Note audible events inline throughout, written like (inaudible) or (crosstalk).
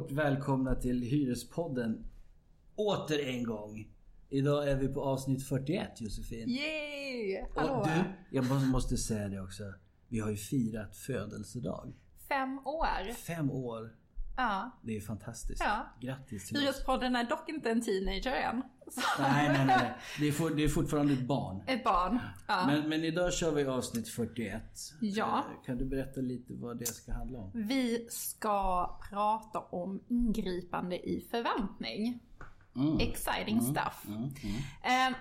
och välkomna till Hyrespodden åter en gång. Idag är vi på avsnitt 41 Josefin. Yay! Hallå! Och du, jag måste- säga det också. Vi har ju firat födelsedag. Fem år. Fem år. Ja. Det är fantastiskt. Ja. Grattis till oss. Hyrespodden är dock inte en teenager än. (laughs) Så. Nej, nej, nej. Det är, for, det är fortfarande ett barn. Ett barn. Ja. Men, men idag kör vi avsnitt 41. Ja. Eh, Kan du berätta lite vad det ska handla om? Vi ska prata om ingripande i förvaltning. Mm. Exciting stuff. Eh,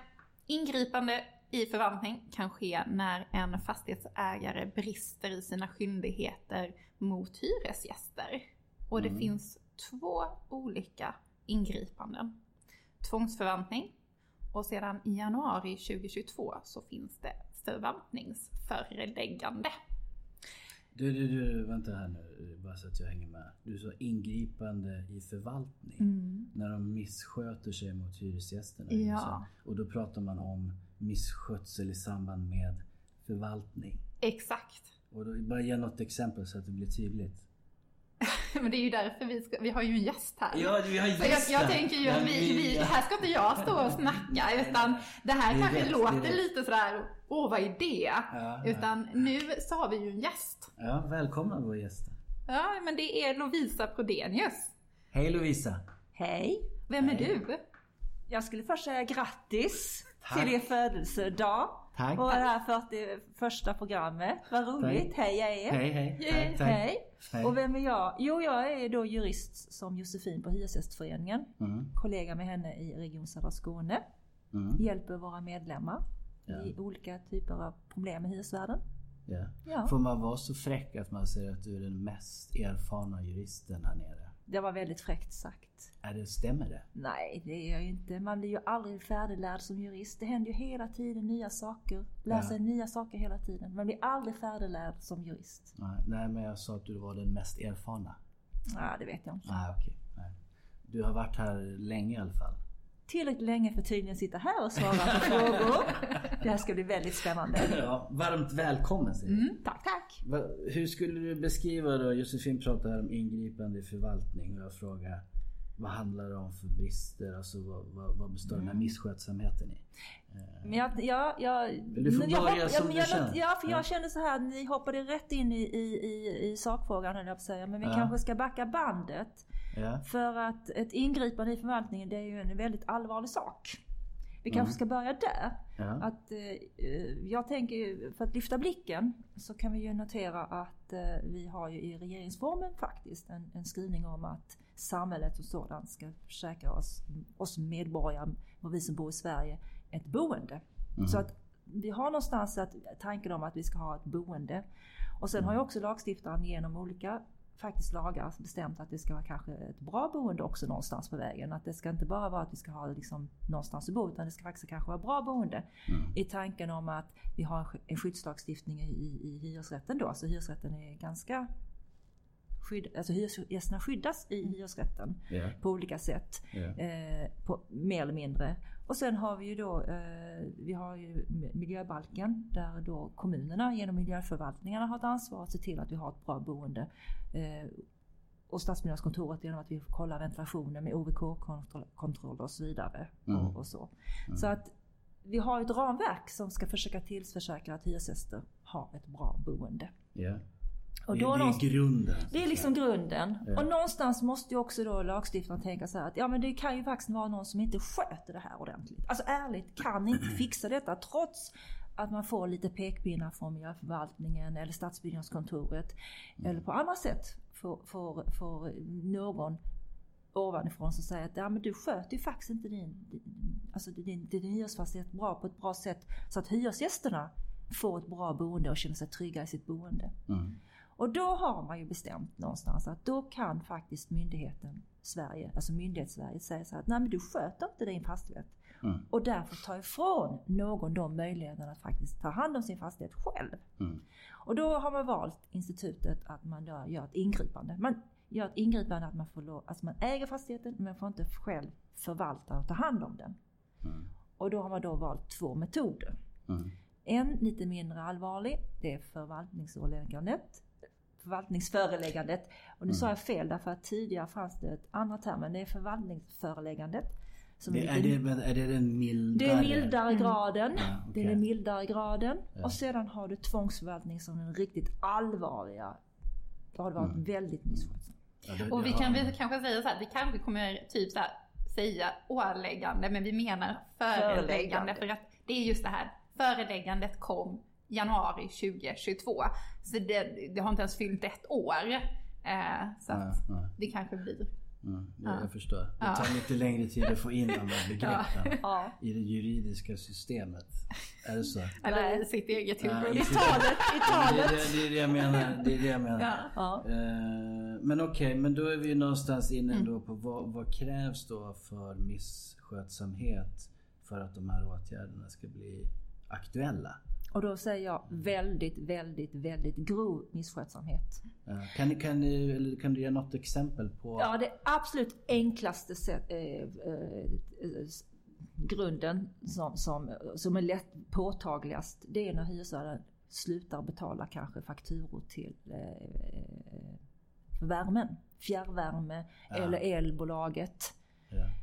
ingripande i förvaltning kan ske när en fastighetsägare brister i sina skyldigheter mot hyresgäster. Och det finns två olika ingripanden. Tvångsförvaltning och sedan i januari 2022 så finns det förvaltningsföreläggande. Du, du, du, vänta här nu, bara så att jag hänger med. Du sa ingripande i förvaltning. När de missköter sig mot hyresgästerna. Mm. Ja. Så- Och då pratar man om misskötsel i samband med förvaltning. Exakt. Och då, bara ge något exempel så att det blir tydligt. (laughs) Men det är ju därför vi ska, vi har ju en gäst här. Ja, vi har Så jag, gäster. jag tänker ju att vi, vi, här ska inte jag stå och snacka utan det här Det kanske rätt, låter lite sådär, åh vad är det? Ja, utan nu så har vi ju en gäst. Ja, välkomna vår gäst. Ja, men det är Lovisa Prodenius. Hej Lovisa! Hej! Vem är du? Jag skulle först säga grattis Tack. till er födelsedag. Tack. Och det här 41 programmet. Vad roligt. Tack. Hej jag är. Hej, hej! Yay. Tack. Hej. Hej. Och vem är jag? Jo, jag är då jurist som Josefin på Hyresgästföreningen. Mm. Kollega med henne i Region Södra Skåne. Mm. Hjälper våra medlemmar Ja. i olika typer av problem med hyresvärden. Ja. Ja. Får man vara så fräck att man säger att du är den mest erfarna juristen här nere? Det var väldigt fräckt sagt. Är det, stämmer det? Nej, det är jag ju inte. Man blir ju aldrig färdiglärd som jurist. Det händer ju hela tiden nya saker. Lär Ja. sig nya saker hela tiden. Man blir aldrig färdiglärd som jurist. Nej, nej, men jag sa att du var den mest erfarna. Nej, det vet jag inte. Nej, okej. Nej. Du har varit här länge i alla fall. Tillräckligt länge för att tydligen sitta här och svara på (laughs) frågor. Det här ska bli väldigt spännande. Ja, varmt välkommen säger jag. Mm, tack, tack. Hur skulle du beskriva då, Josefin pratar här om ingripande i förvaltning och jag frågar vad handlar det om för brister? Alltså vad, vad, vad består den här Mm. misskötsamheten i? Men jag, jag, jag, du få men jag börja som men du jag, känner? Ja, för Ja. jag kände så här, ni hoppade rätt in i, i, i, i sakfrågan höll jag på att säga. Men vi Ja. kanske ska backa bandet. Ja, För att ett ingripande i förvaltningen det är ju en väldigt allvarlig sak. Vi kanske ska börja där. ja, Att, eh, jag tänker ju, för att lyfta blicken så kan vi ju notera att eh, vi har ju i regeringsformen faktiskt en, en skrivning om att samhället och sådant ska försäkra oss, oss medborgare, och vi som bor i Sverige, ett boende. Så att vi har någonstans att, tanken om att vi ska ha ett boende. Och sen har ju också lagstiftaren genom olika faktiskt lagar bestämt att det ska vara kanske ett bra boende också någonstans på vägen. Att det ska inte bara vara att vi ska ha liksom någonstans att bo utan det ska faktiskt kanske vara bra boende. I tanken om att vi har en sk- en skyddslagstiftning i, i, i hyresrätten då. Så hyresrätten är ganska skydd, alltså hyresgästerna skyddas i hyresrätten ja, på olika sätt. ja. Eh, på, mer eller mindre. Och sen har vi ju då, eh, vi har ju miljöbalken där då kommunerna genom miljöförvaltningarna har ett ansvar att se till att vi har ett bra boende. Eh, och Stadsbyggnadskontoret genom att vi kollar ventilationen med OVK-kontroll och så vidare. Mm. Och, så. så att vi har ett ramverk som ska försöka tillförsäkra att hyresgäster har ett bra boende. ja. Och det, det är grunden. det är liksom grunden. Ja. Och någonstans måste ju också då lagstiftaren tänka så här att ja men det kan ju faktiskt vara någon som inte sköter det här ordentligt. Alltså ärligt kan inte (clears throat) fixa detta trots att man får lite pekpinnar från miljöförvaltningen eller stadsbyggnadskontoret. Eller på andra sätt får, får, får någon ovanifrån som säger att ja, men du sköter ju faktiskt inte din, din, alltså din, din hyresfastighet bra på ett bra sätt så att hyresgästerna får ett bra boende och känner sig trygga i sitt boende. Mm. Och då har man ju bestämt någonstans att då kan faktiskt myndigheten Sverige, alltså myndighets-Sverige säga så här att nej men du sköter inte din fastighet. Mm. Och därför ta ifrån någon de möjligheterna att faktiskt ta hand om sin fastighet själv. Mm. Och då har man valt institutet att man då gör ett ingripande. Man gör ett ingripande att man får lov, alltså man äger fastigheten men får inte själv förvalta och ta hand om den. Mm. Och då har man då valt två metoder. Mm. En lite mindre allvarlig, det är förvaltningsåläggandet. Förvaltningsföreläggandet. Och nu mm. sa jag fel därför att tidigare fanns det ett andra termen. Det är förvaltningsföreläggandet. Som det, är, lite, är, det, är det den mildare? Det är mildare mm. graden. Ja, okay. Det är den mildare graden. Ja. Och sedan har du tvångsförvaltning som den riktigt allvarliga. Då har det varit mm. väldigt misskötsamt. Ja, och vi kan väl kanske säga så här, vi kanske kommer typ så här, säga åläggande men vi menar föreläggande, föreläggande. för att det är just det här, föreläggandet kom januari 2022. Så det, det har inte ens fyllt ett år. Eh, så att nej, nej. det kanske blir Mm, ja, ja. Jag förstår. Det tar ja. lite längre tid att få in de här (laughs) begreppen ja. i det juridiska systemet. Är det så? (laughs) Eller i sitt eget huvud. I talet. I (laughs) talet. Det, det, det, är det jag menar. Det är det jag menar. Uh, men okej, okay, men då är vi någonstans inne mm. då på vad, vad krävs då för misskötsamhet för att de här åtgärderna ska bli aktuella? Och då säger jag väldigt, väldigt, väldigt grov misskötsamhet. Kan, kan, du, kan du ge något exempel på? Ja, det absolut enklaste sätt, eh, eh, grunden som, som, som är lätt påtagligast det är när hyresvärden slutar betala kanske fakturor till eh, värmen. Fjärrvärme ja. eller elbolaget. Ja.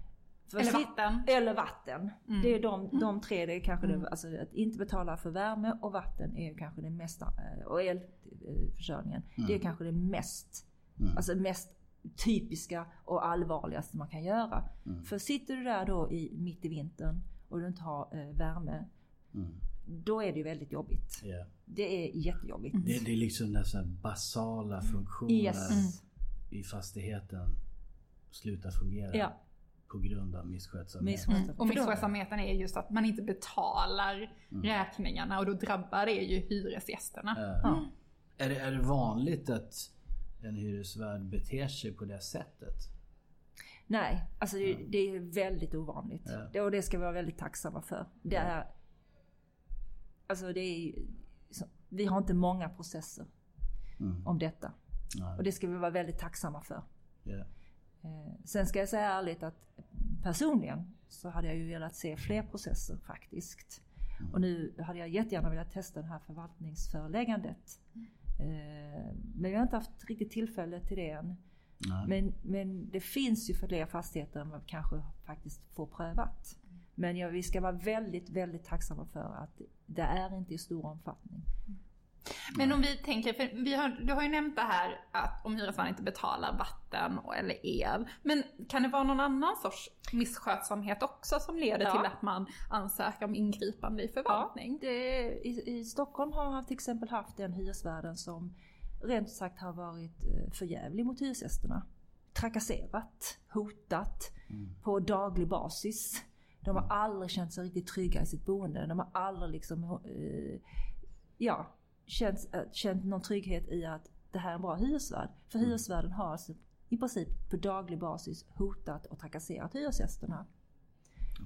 För eller vatten. Eller vatten. Mm. Det är de, de tre, det är kanske mm. det, alltså att inte betala för värme och vatten är kanske det mesta, eh, och elförsörjningen. Mm. Det är kanske det mest, mm. alltså mest typiska och allvarligaste man kan göra. Mm. För sitter du där då i, mitt i vintern och du inte har eh, värme, mm. då är det ju väldigt jobbigt. Yeah. Det är jättejobbigt. Det, det är liksom nästan basala funktioner yes. i fastigheten slutar fungera. Ja på grund av misskötsamhet. Mm. Och misskötsamheten är just att man inte betalar mm. räkningarna och då drabbar det ju hyresgästerna. Mm. Är, det, är det vanligt att en hyresvärd beter sig på det sättet? Nej, alltså det, det är väldigt ovanligt. Ja. Och det ska vi vara väldigt tacksamma för. Det är... Alltså det är... Vi har inte många processer mm. om detta. Nej. Och det ska vi vara väldigt tacksamma för. Yeah. Sen ska jag säga ärligt att personligen så hade jag ju velat se fler processer faktiskt. Och nu hade jag jättegärna velat testa det här förvaltningsföreläggandet. Mm. Men jag har inte haft riktigt tillfälle till det än. Men, men det finns ju fler fastigheter än vad kanske faktiskt får prövat. Men ja, vi ska vara väldigt, väldigt tacksamma för att det är inte i stor omfattning. Men om vi tänker, för vi har, du har ju nämnt det här att om hyresvärden inte betalar vatten eller el. Men kan det vara någon annan sorts misskötsamhet också som leder ja. till att man ansöker om ingripande i förvaltning? Ja, det, i, I Stockholm har man till exempel haft en hyresvärden som rent sagt har varit eh, förjävlig mot hyresgästerna. Trakasserat, hotat mm. på daglig basis. De har aldrig känt sig riktigt trygga i sitt boende. De har aldrig liksom, eh, ja, känt, äh, känt någon trygghet i att det här är en bra hyresvärd. För mm. hyresvärden har alltså i princip på daglig basis hotat och trakasserat hyresgästerna.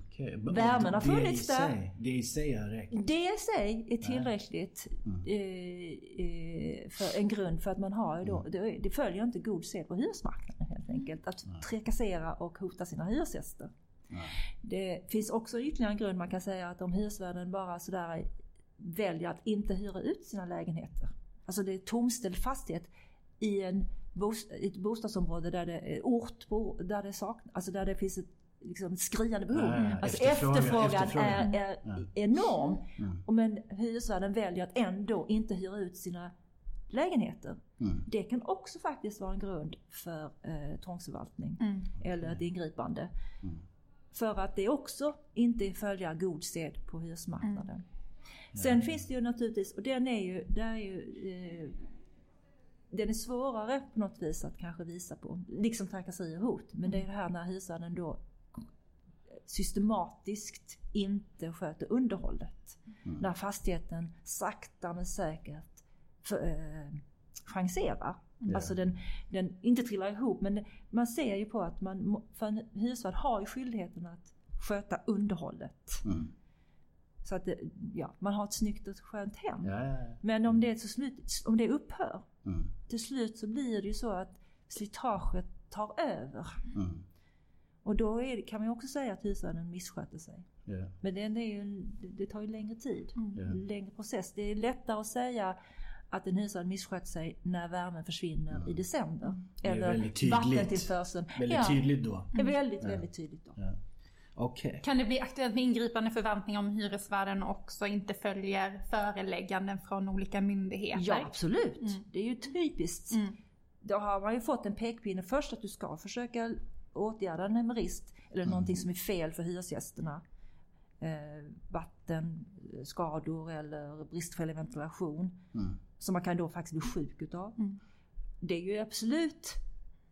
Okay. Värmen har funnits det där. det i sig räckt? Det i sig är tillräckligt mm. eh, eh, för en grund för att man har då, mm. det, det, följer inte god sed på hyresmarknaden helt enkelt. Att mm. trakassera och hota sina hyresgäster. Det finns också ytterligare en grund man kan säga att om hyresvärden bara sådär väljer att inte hyra ut sina lägenheter. Alltså det är tomställd fastighet i en ett bostadsområde där det är ort där det saknas, alltså där det finns ett liksom skriande behov. Nej, alltså efterfrågan, efterfrågan, efterfrågan. är, är ja. enorm. Mm. Men hyresvärden väljer att ändå inte hyra ut sina lägenheter. Mm. Det kan också faktiskt vara en grund för eh, tvångsförvaltning mm. eller ett ingripande. Mm. För att det också inte följer god sed på hyresmarknaden. Mm. Sen finns det ju naturligtvis, och den är ju, där är ju eh, den är svårare på något vis att kanske visa på. Liksom trakasserier och hot. Men det är det här när hyresvärden då systematiskt inte sköter underhållet. Mm. När fastigheten sakta men säkert för, eh, chanserar. Yeah. Alltså den, den inte trillar ihop men man ser ju på att man, för en hyresvärd har ju skyldigheten att sköta underhållet. Mm. Så att det, ja, man har ett snyggt och skönt hem. Ja, ja, ja. Men om det, så slut, om det upphör, mm. till slut så blir det ju så att slitaget tar över. Mm. Och då det, kan man ju också säga att hyresvärden missköter sig. Men det, är ju, det tar ju längre tid. Mm. Längre process. Det är lättare att säga att en hyresvärd misskött sig när värmen försvinner mm. i december. Mm. Eller vattentillförseln. Väldigt ja, tydligt då. Det är väldigt, väldigt tydligt då. Ja. Okay. Kan det bli aktuellt med ingripande förvaltning om hyresvärden också inte följer förelägganden från olika myndigheter? Ja absolut. Mm. Det är ju typiskt. Mm. Då har man ju fått en pekpinne först att du ska försöka åtgärda en brist eller mm. någonting som är fel för hyresgästerna. Eh, vattenskador eller bristfällig ventilation. Mm. Som man kan då faktiskt bli sjuk utav. Mm. Det är ju absolut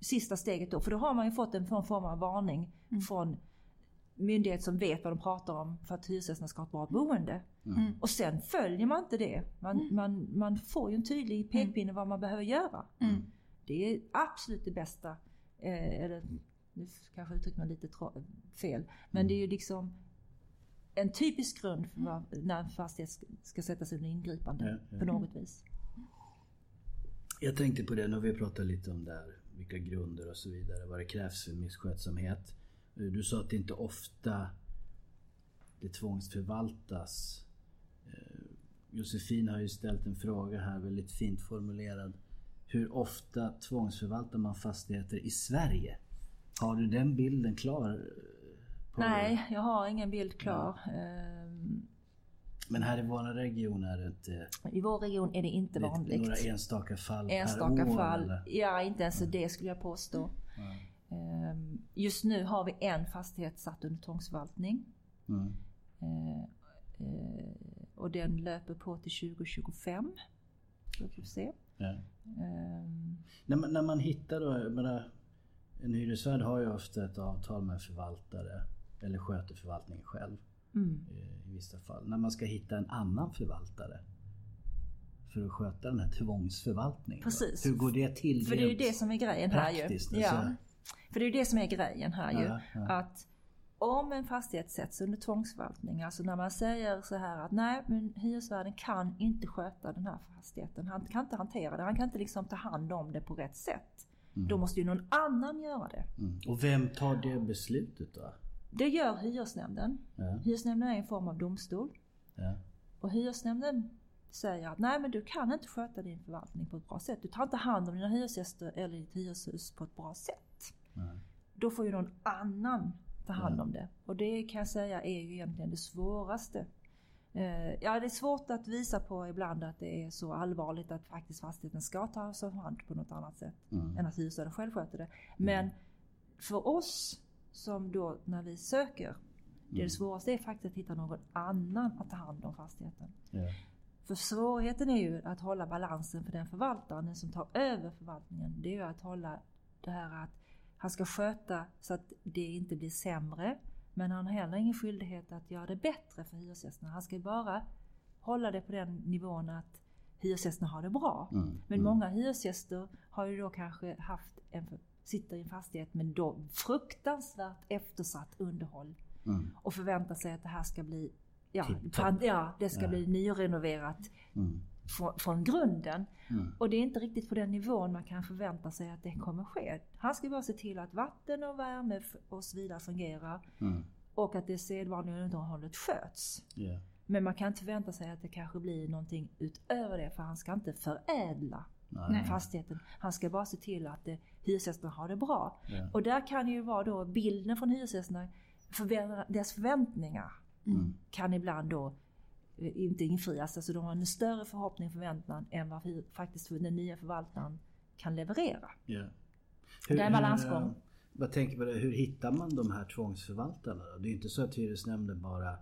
sista steget då. För då har man ju fått en form av varning mm. från myndighet som vet vad de pratar om för att hyresgästerna ska ha ett bra boende. Mm. mm. Och sen följer man inte det. Man, mm. man, man får ju en tydlig pekpinne vad man behöver göra. Mm. Det är absolut det bästa. Eh, eller, nu kanske jag uttryckte mig lite fel. Men det är ju liksom en typisk grund för vad, när en fastighet ska sättas under ingripande ja, ja. på något vis. Jag tänkte på det när vi pratade lite om där, vilka grunder och så vidare, vad det krävs för misskötsamhet. Du sa att det inte ofta det tvångsförvaltas. Eh, Josefin har ju ställt en fråga här, väldigt fint formulerad. Hur ofta tvångsförvaltar man fastigheter i Sverige? Har du den bilden klar? Nej, jag har ingen bild klar. Ja. Ehm, Men här i vår region är det inte... I vår region är det inte vanligt. Några enstaka fall enstaka per år? fall. Eller? Ja, inte ens mm. det skulle jag påstå. Mm. Just nu har vi en fastighet satt under tvångsförvaltning. Mm. Ehm, eh, och den löper på till 2025. Så får vi se. Ja. Um, när, man, när man hittar då, menar, en hyresvärd har ju ofta ett avtal med förvaltare eller sköter förvaltningen själv. Mm. I vissa fall. När man ska hitta en annan förvaltare för att sköta den här tvångsförvaltningen. Precis. Hur går det till? För det är ju det som är grejen här ju. Alltså. Ja. För det är ju det som är grejen här ju. Ja, ja. Att om en fastighet sätts under tvångsförvaltning, alltså när man säger så här att nej, men hyresvärden kan inte sköta den här fastigheten. Han kan inte hantera det. Han kan inte liksom ta hand om det på rätt sätt. Mm. Då måste ju någon annan göra det. Mm. Och vem tar det beslutet då? Det gör hyresnämnden. Ja. Hyresnämnden är en form av domstol. Ja. Och hyresnämnden säger att nej men du kan inte sköta din förvaltning på ett bra sätt. Du tar inte hand om dina hyresgäster eller ditt hyreshus på ett bra sätt. Nej. Då får ju någon annan ta hand om det. Och det kan jag säga är ju egentligen det svåraste. Eh, ja, det är svårt att visa på ibland att det är så allvarligt att faktiskt fastigheten ska tas om hand på något annat sätt mm. än att hyresvärden själv sköter det. Men mm. för oss som då när vi söker, det, mm. det svåraste är faktiskt att hitta någon annan att ta hand om fastigheten. Yeah. För svårigheten är ju att hålla balansen för den förvaltaren, den som tar över förvaltningen. Det är ju att hålla det här att han ska sköta så att det inte blir sämre. Men han har heller ingen skyldighet att göra det bättre för hyresgästerna. Han ska bara hålla det på den nivån att hyresgästerna har det bra. Mm. Men mm. många hyresgäster har ju då kanske haft en, sitter i en fastighet med då fruktansvärt eftersatt underhåll. Mm. Och förväntar sig att det här ska bli Ja, ja det ska ja. bli nyrenoverat. Från, från grunden. Mm. Och det är inte riktigt på den nivån man kan förvänta sig att det kommer ske. Han ska bara se till att vatten och värme och så vidare fungerar. Mm. Och att det sedvanliga underhållet sköts. Yeah. Men man kan inte förvänta sig att det kanske blir någonting utöver det för han ska inte förädla Nej. fastigheten. Han ska bara se till att det, hyresgästerna har det bra. Yeah. Och där kan ju vara då bilden från hyresgästerna, för deras förväntningar mm. kan ibland då Eh, inte infrias. Alltså de har en större förhoppning och förväntan än vad faktiskt den nya förvaltaren kan leverera. Yeah. Hur, det är en balansgång. Hur, vad tänker på det, hur hittar man de här tvångsförvaltarna? Det är inte så att hyresnämnden bara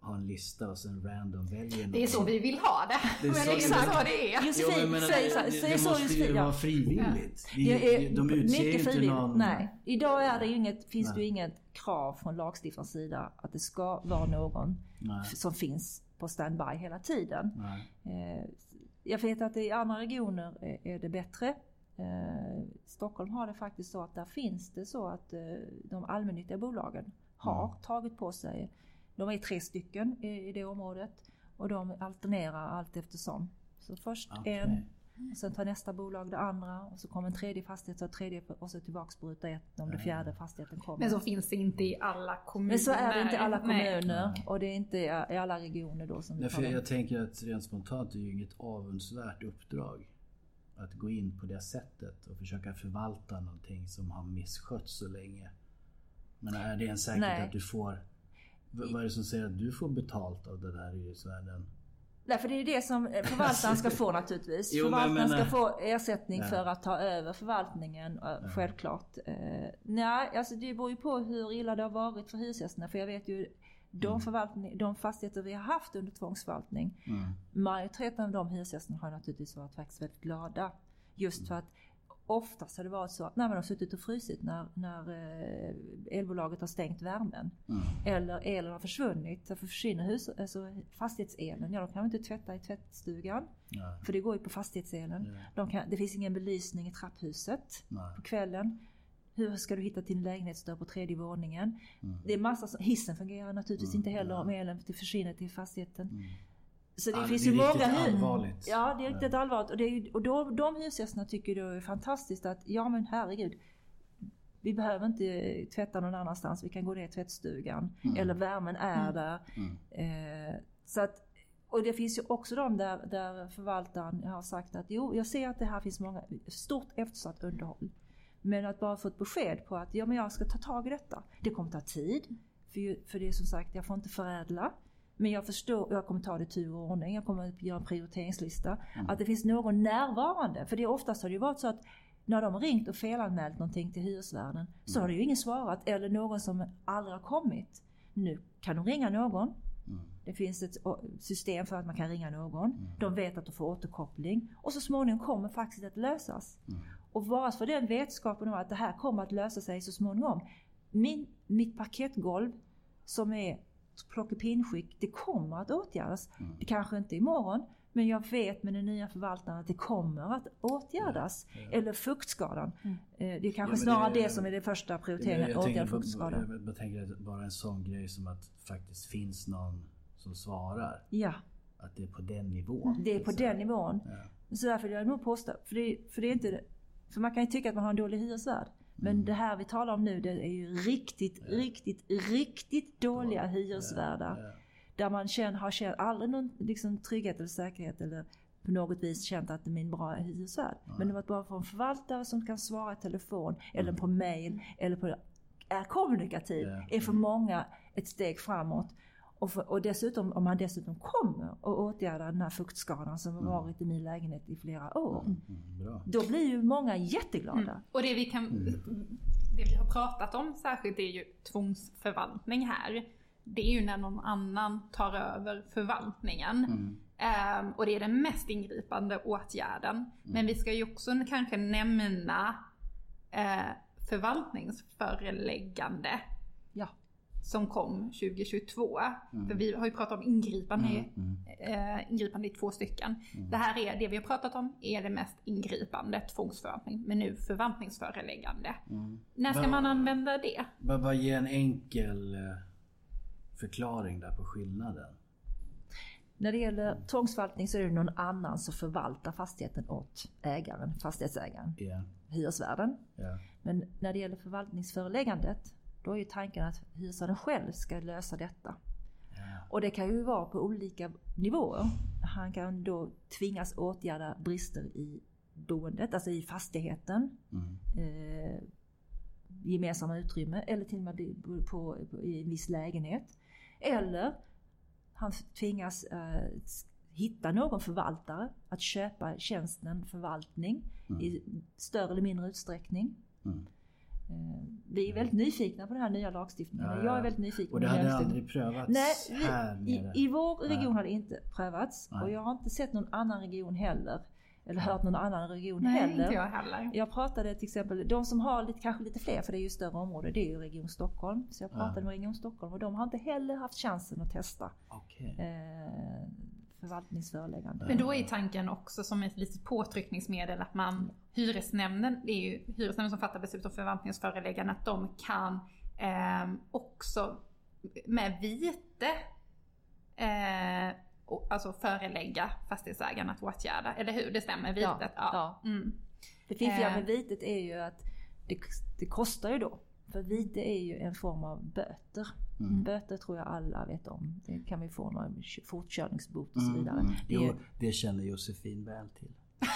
har en lista och sen random väljer någon. Det är så vi vill ha det. det är men så, exakt så det är. Josefin, jo, men, säg, det, det, det måste ju vara frivilligt. Ja. Det, de utser ju inte någon... Nej. Idag är det inget, finns Nej. det ju inget krav från lagstiftarens sida att det ska vara någon Nej. som finns på standby hela tiden. Eh, jag vet att i andra regioner är det bättre. Eh, Stockholm har det faktiskt så att där finns det så att eh, de allmännyttiga bolagen har mm. tagit på sig, de är tre stycken i, det området och de alternerar allt eftersom. Så först okay. en Och sen tar nästa bolag det andra och så kommer en tredje fastighet och tredje och så tillbaks på ruta ett om det fjärde fastigheten kommer. Men så finns det inte i alla kommuner. Men så är det inte i alla kommuner Nej. och det är inte i alla regioner då som Nej, för jag tänker att rent spontant är det ju inget avundsvärt uppdrag. Att gå in på det sättet och försöka förvalta någonting som har misskötts så länge. Men är det en säkerhet Nej. att du får... Vad är det som säger att du får betalt av den här hyresvärden? För det är det som förvaltaren ska få naturligtvis. (laughs) jo, förvaltaren men, ska få ersättning nej. för att ta över förvaltningen, nej. självklart. Eh, nej, alltså det beror ju på hur illa det har varit för hyresgästerna. För jag vet ju de, mm. förvaltning, de fastigheter vi har haft under tvångsförvaltning, mm. majoriteten av de hyresgästerna har naturligtvis varit faktiskt väldigt glada. Just för att oftast har det varit så att när man har suttit och frusit när, när eh, elbolaget har stängt värmen. Mm. Eller elen har försvunnit. Därför försvinner hus, alltså fastighetselen. Ja, de kan inte tvätta i tvättstugan. Nej. För det går ju på fastighetselen. De kan, det finns ingen belysning i trapphuset Nej. på kvällen. Hur ska du hitta din lägenhetsdörr på tredje våningen? Mm. Det är massa, hissen fungerar naturligtvis mm. inte heller om elen försvinner till fastigheten. Så det ja, finns det ju många allvarligt. Ja, det är riktigt allvarligt. Och, det är, och då, de hyresgästerna tycker det är fantastiskt att, ja men herregud. Vi behöver inte tvätta någon annanstans, vi kan gå ner i tvättstugan. Mm. Eller värmen är mm. där. Mm. Eh, så att, och det finns ju också de där, där förvaltaren har sagt att jo, jag ser att det här finns många, stort eftersatt underhåll. Men att bara få ett besked på att ja, men jag ska ta tag i detta. Det kommer ta tid. För, för det är som sagt, jag får inte förädla. Men jag förstår, jag kommer ta det i tur och ordning, jag kommer göra en prioriteringslista. Mm. Att det finns någon närvarande. För det oftast har det ju varit så att när de har ringt och felanmält någonting till hyresvärden mm. så har det ju ingen svarat eller någon som aldrig har kommit. Nu kan de ringa någon. Mm. Det finns ett system för att man kan ringa någon. Mm. De vet att de får återkoppling och så småningom kommer faktiskt att lösas. Mm. Och bara för den vetskapen om att det här kommer att lösa sig så småningom. Min, mitt paketgolv som är plockepinskick, det kommer att åtgärdas. Mm. Det kanske inte imorgon, men jag vet med den nya förvaltaren att det kommer att åtgärdas. Ja, ja. Eller fuktskadan. Mm. Eh, det är kanske ja, snarare det, det, som är det första prioriteringen, åtgärda fuktskadan. Jag, jag tänker bara en sån grej som att faktiskt finns någon som svarar. Ja. Att det är på den nivån. Det är på den nivån. Så därför vill jag nog påstå, för det, för det är inte för man kan ju tycka att man har en dålig hyresvärd. Men mm. det här vi talar om nu det är ju riktigt, ja. riktigt, riktigt dåliga hyresvärdar. Ja, ja. Där man känner, har känt aldrig någon liksom, trygghet eller säkerhet eller på något vis känt att det är min bra hyresvärd. Men det var bara för en förvaltare som kan svara i telefon eller mm. på mail eller på är kommunikativ är för många ett steg framåt. Och, för, och dessutom, om man dessutom kommer och åtgärdar den här fuktskadan som har mm. varit i min lägenhet i flera år. Mm, mm, då blir ju många jätteglada. Mm. Och det vi kan, det vi har pratat om särskilt är ju tvångsförvaltning här. Det är ju när någon annan tar över förvaltningen. Um, och det är den mest ingripande åtgärden. Men vi ska ju också kanske nämna uh, förvaltningsföreläggande som kom 2022. Mm. För vi har ju pratat om ingripande, mm. mm. Eh, ingripande i två stycken. Mm. Det här är, det vi har pratat om, är det mest ingripande, tvångsförvaltning. Men nu förvaltningsföreläggande. Mm. När ska va, man använda det? Vad va, ge en enkel eh, förklaring där på skillnaden? När det gäller tvångsförvaltning så är det någon annan som förvaltar fastigheten åt ägaren, fastighetsägaren, yeah. hyresvärden. Yeah. Men när det gäller förvaltningsföreläggandet då är ju tanken att hyresvärden själv ska lösa detta. Ja. Och det kan ju vara på olika nivåer. Han kan då tvingas åtgärda brister i boendet, alltså i fastigheten. Mm. Eh, gemensamma utrymme eller till och med på, på, i en viss lägenhet. Eller han tvingas eh, hitta någon förvaltare att köpa tjänsten förvaltning mm. i större eller mindre utsträckning. Mm. Eh, vi är väldigt nyfikna på den här nya lagstiftningen. Ja, Jag är väldigt nyfiken. Och det hade aldrig prövats Nej, vi, här? I, I vår region har det inte prövats. Nej. Och jag har inte sett någon annan region heller. Eller hört någon annan region Nej, heller. Inte jag heller. Jag pratade till exempel, de som har lite, kanske lite fler, för det är ju större område, det är ju Region Stockholm. Så jag pratade ja. med Region Stockholm och de har inte heller haft chansen att testa. Okay. Eh, förvaltningsföreläggande. Men då är tanken också som ett litet påtryckningsmedel att man, hyresnämnden, det är ju hyresnämnden som fattar beslut om förvaltningsföreläggande, att de kan eh, också med vite eh, alltså förelägga fastighetsägaren att åtgärda, eller hur? Det stämmer, vitet? Ja. ja. Mm. Det fiffiga med vitet är ju att det, det kostar ju då. För vite är ju en form av böter. Mm. Böter tror jag alla vet om. Det kan vi få några fortkörningsbot och så mm, vidare. Mm, mm. Jo, det känner Josefin väl till. (laughs)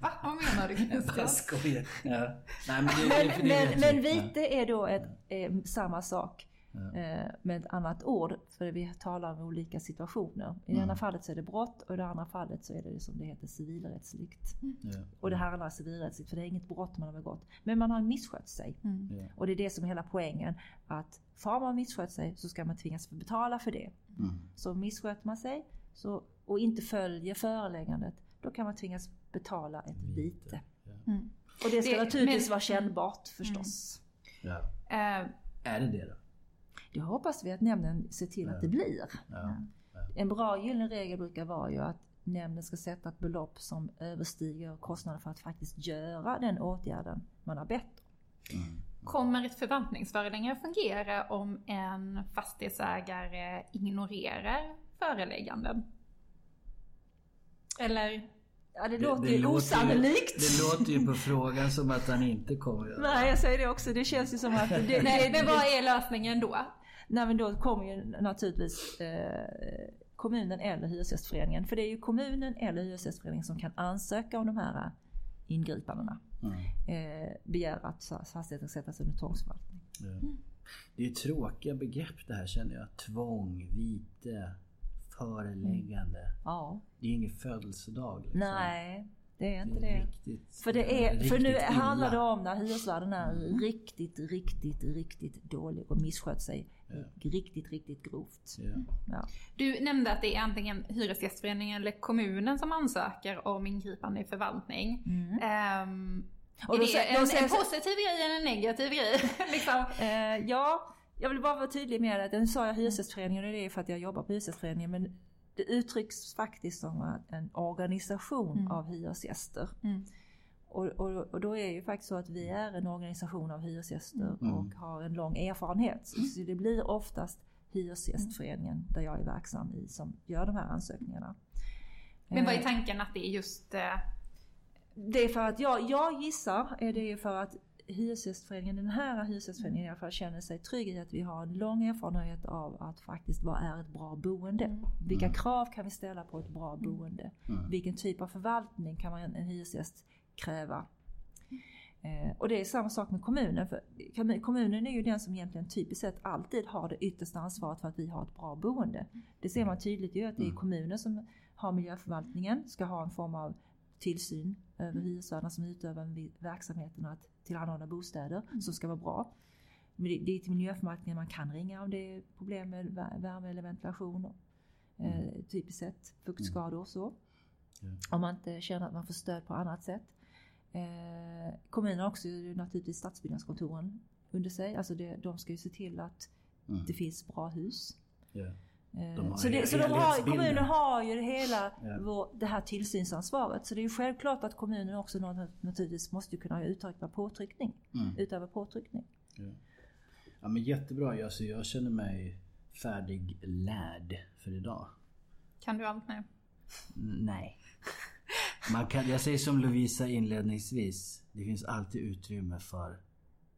Va? Vad menar du Christian? (laughs) Jag skojar. Ja. Nej, men, det, men, det men, men vite är då ett, är samma sak. Ja. Eh, med ett annat ord, för vi talar om olika situationer. I det ena mm. fallet så är det brott och i det andra fallet så är det som det heter civilrättsligt. Mm. Ja. Och det här handlar civilrättsligt för det är inget brott man har begått. Men man har misskött sig. Mm. Ja. Och det är det som är hela poängen. Att har man misskött sig så ska man tvingas betala för det. Mm. Så missköter man sig så, och inte följer föreläggandet, då kan man tvingas betala ett vite. Mm. Och det ska det, naturligtvis men, vara kännbart förstås. Ja. Uh, är det det då? Det hoppas vi att nämnden ser till att det blir. Ja. En bra gyllene regel brukar vara ju att nämnden ska sätta ett belopp som överstiger kostnaden för att faktiskt göra den åtgärden man har bett om. Mm. Kommer ett förvaltningsföreläggande fungera om en fastighetsägare ignorerar förelägganden? Eller Ja det, det låter ju osannolikt. Det låter ju på frågan som att han inte kommer göra det. Nej jag säger det också. Det känns ju som att... Det, Nej, men vad är lösningen då? Nej men då kommer ju naturligtvis eh, kommunen eller Hyresgästföreningen. För det är ju kommunen eller Hyresgästföreningen som kan ansöka om de här ingripandena. Mm. Eh, begär att fastigheten sättas under tvångsförvaltning. Mm. Det är tråkiga begrepp det här känner jag. Tvång, vite, föreläggande. Mm. Ja. Det är ingen födelsedag. Liksom. Nej. Det är inte det. Är riktigt, för, det är, för nu handlar det om när hyresvärden är mm. riktigt, riktigt, riktigt dålig och misskött sig. Riktigt, riktigt grovt. Ja. Ja. Du nämnde att det är antingen Hyresgästföreningen eller kommunen som ansöker om ingripande i förvaltning. Mm. Um, och är det en, en, positiv grej eller en negativ grej? (laughs) liksom? uh, ja, jag vill bara vara tydlig med att nu sa jag Hyresgästföreningen och det är för att jag jobbar på Hyresgästföreningen. Men det uttrycks faktiskt som en organisation mm. av hyresgäster. Mm. Och, och, och, då är det ju faktiskt så att vi är en organisation av hyresgäster mm. och har en lång erfarenhet. Så det blir oftast Hyresgästföreningen där jag är verksam i som gör de här ansökningarna. Men vad är eh. tanken att det är just... Eh, det är för att jag, jag gissar är det för att Hyresgästföreningen, den här Hyresgästföreningen i alla fall känner sig trygg i att vi har en lång erfarenhet av att faktiskt vad är ett bra boende? Mm. Vilka mm. krav kan vi ställa på ett bra mm. boende? Mm. Vilken typ av förvaltning kan man, en hyresgäst kräva? Eh, och det är samma sak med kommunen. För kommunen är ju den som egentligen typiskt sett alltid har det yttersta ansvaret för att vi har ett bra boende. Det ser man tydligt ju att det är mm. kommunen som har miljöförvaltningen, ska ha en form av tillsyn över hyresvärdarna som utövar verksamheten att tillhandahålla bostäder mm. som ska vara bra. Det är till miljöförvaltningen man kan ringa om det är problem med värme eller ventilation. Eh, mm. typiskt sett fuktskador och så. Mm. Om man inte känner att man får stöd på annat sätt. Eh, kommunen har också naturligtvis stadsbyggnadskontoren under sig. Alltså det, de ska ju se till att mm. det finns bra hus. Yeah. De så, det, så de har, kommunen har ju hela ja. vår, det här tillsynsansvaret. Så det är ju självklart att kommunen också naturligtvis måste kunna utöva påtryckning. Mm. Utöva påtryckning. Ja. ja men jättebra. Alltså, jag känner mig färdiglärd för idag. Kan du allt nu? Nej. Man kan, jag säger som Lovisa inledningsvis. Det finns alltid utrymme för,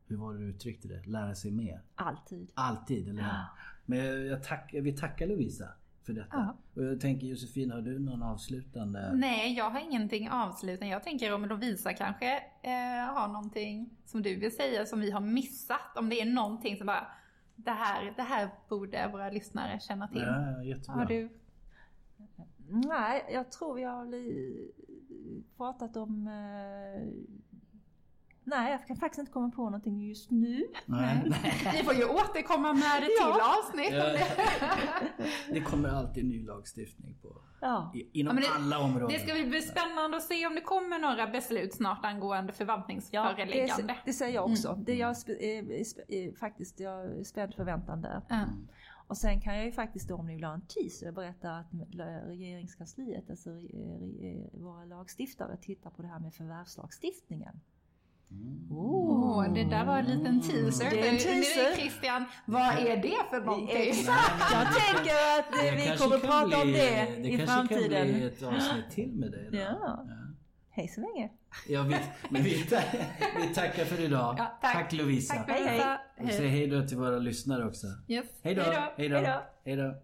hur var det du uttryckte det? Lära sig mer. Alltid. Alltid, eller ja. Men jag tack, vi tackar Lovisa för detta. Ja. Och jag tänker Josefin, har du någon avslutande? Nej, jag har ingenting avslutande. Jag tänker om Lovisa kanske eh, har någonting som du vill säga som vi har missat. Om det är någonting som bara, det här, det här borde våra lyssnare känna till. Ja, jättebra. Har du? Nej, jag tror vi har pratat om eh, Nej, jag kan faktiskt inte komma på någonting just nu. Nej. (laughs) Vi får ju återkomma med det till ja. avsnitt. Ja. (laughs) Det kommer alltid ny lagstiftning på ja. inom ja, det, alla områden. Det ska bli spännande att se om det kommer några beslut snart angående förvaltningsföreläggande. Ja, det, det säger jag också. Mm. Det är jag är, är, faktiskt jag är spänd förväntan där. Mm. Och sen kan jag ju faktiskt då om ni vill ha en teaser berätta att regeringskansliet, alltså våra lagstiftare, tittar på det här med förvärvslagstiftningen. Mm. Oh, det där var en liten teaser. Det är en teaser. Christian, vad är det för någonting? Exakt, jag tänker att det vi kommer prata om det, det i framtiden. Det kanske kan bli ett avsnitt till med dig då. Ja. ja. Hej så länge. Ja, vi, men vi, (laughs) vi tackar för idag. Ja, tack. tack Lovisa. Tack Lovisa. Hej. Och säg hej då till våra lyssnare också. Yes. Hej då. Hej då. Hej då. Hej då.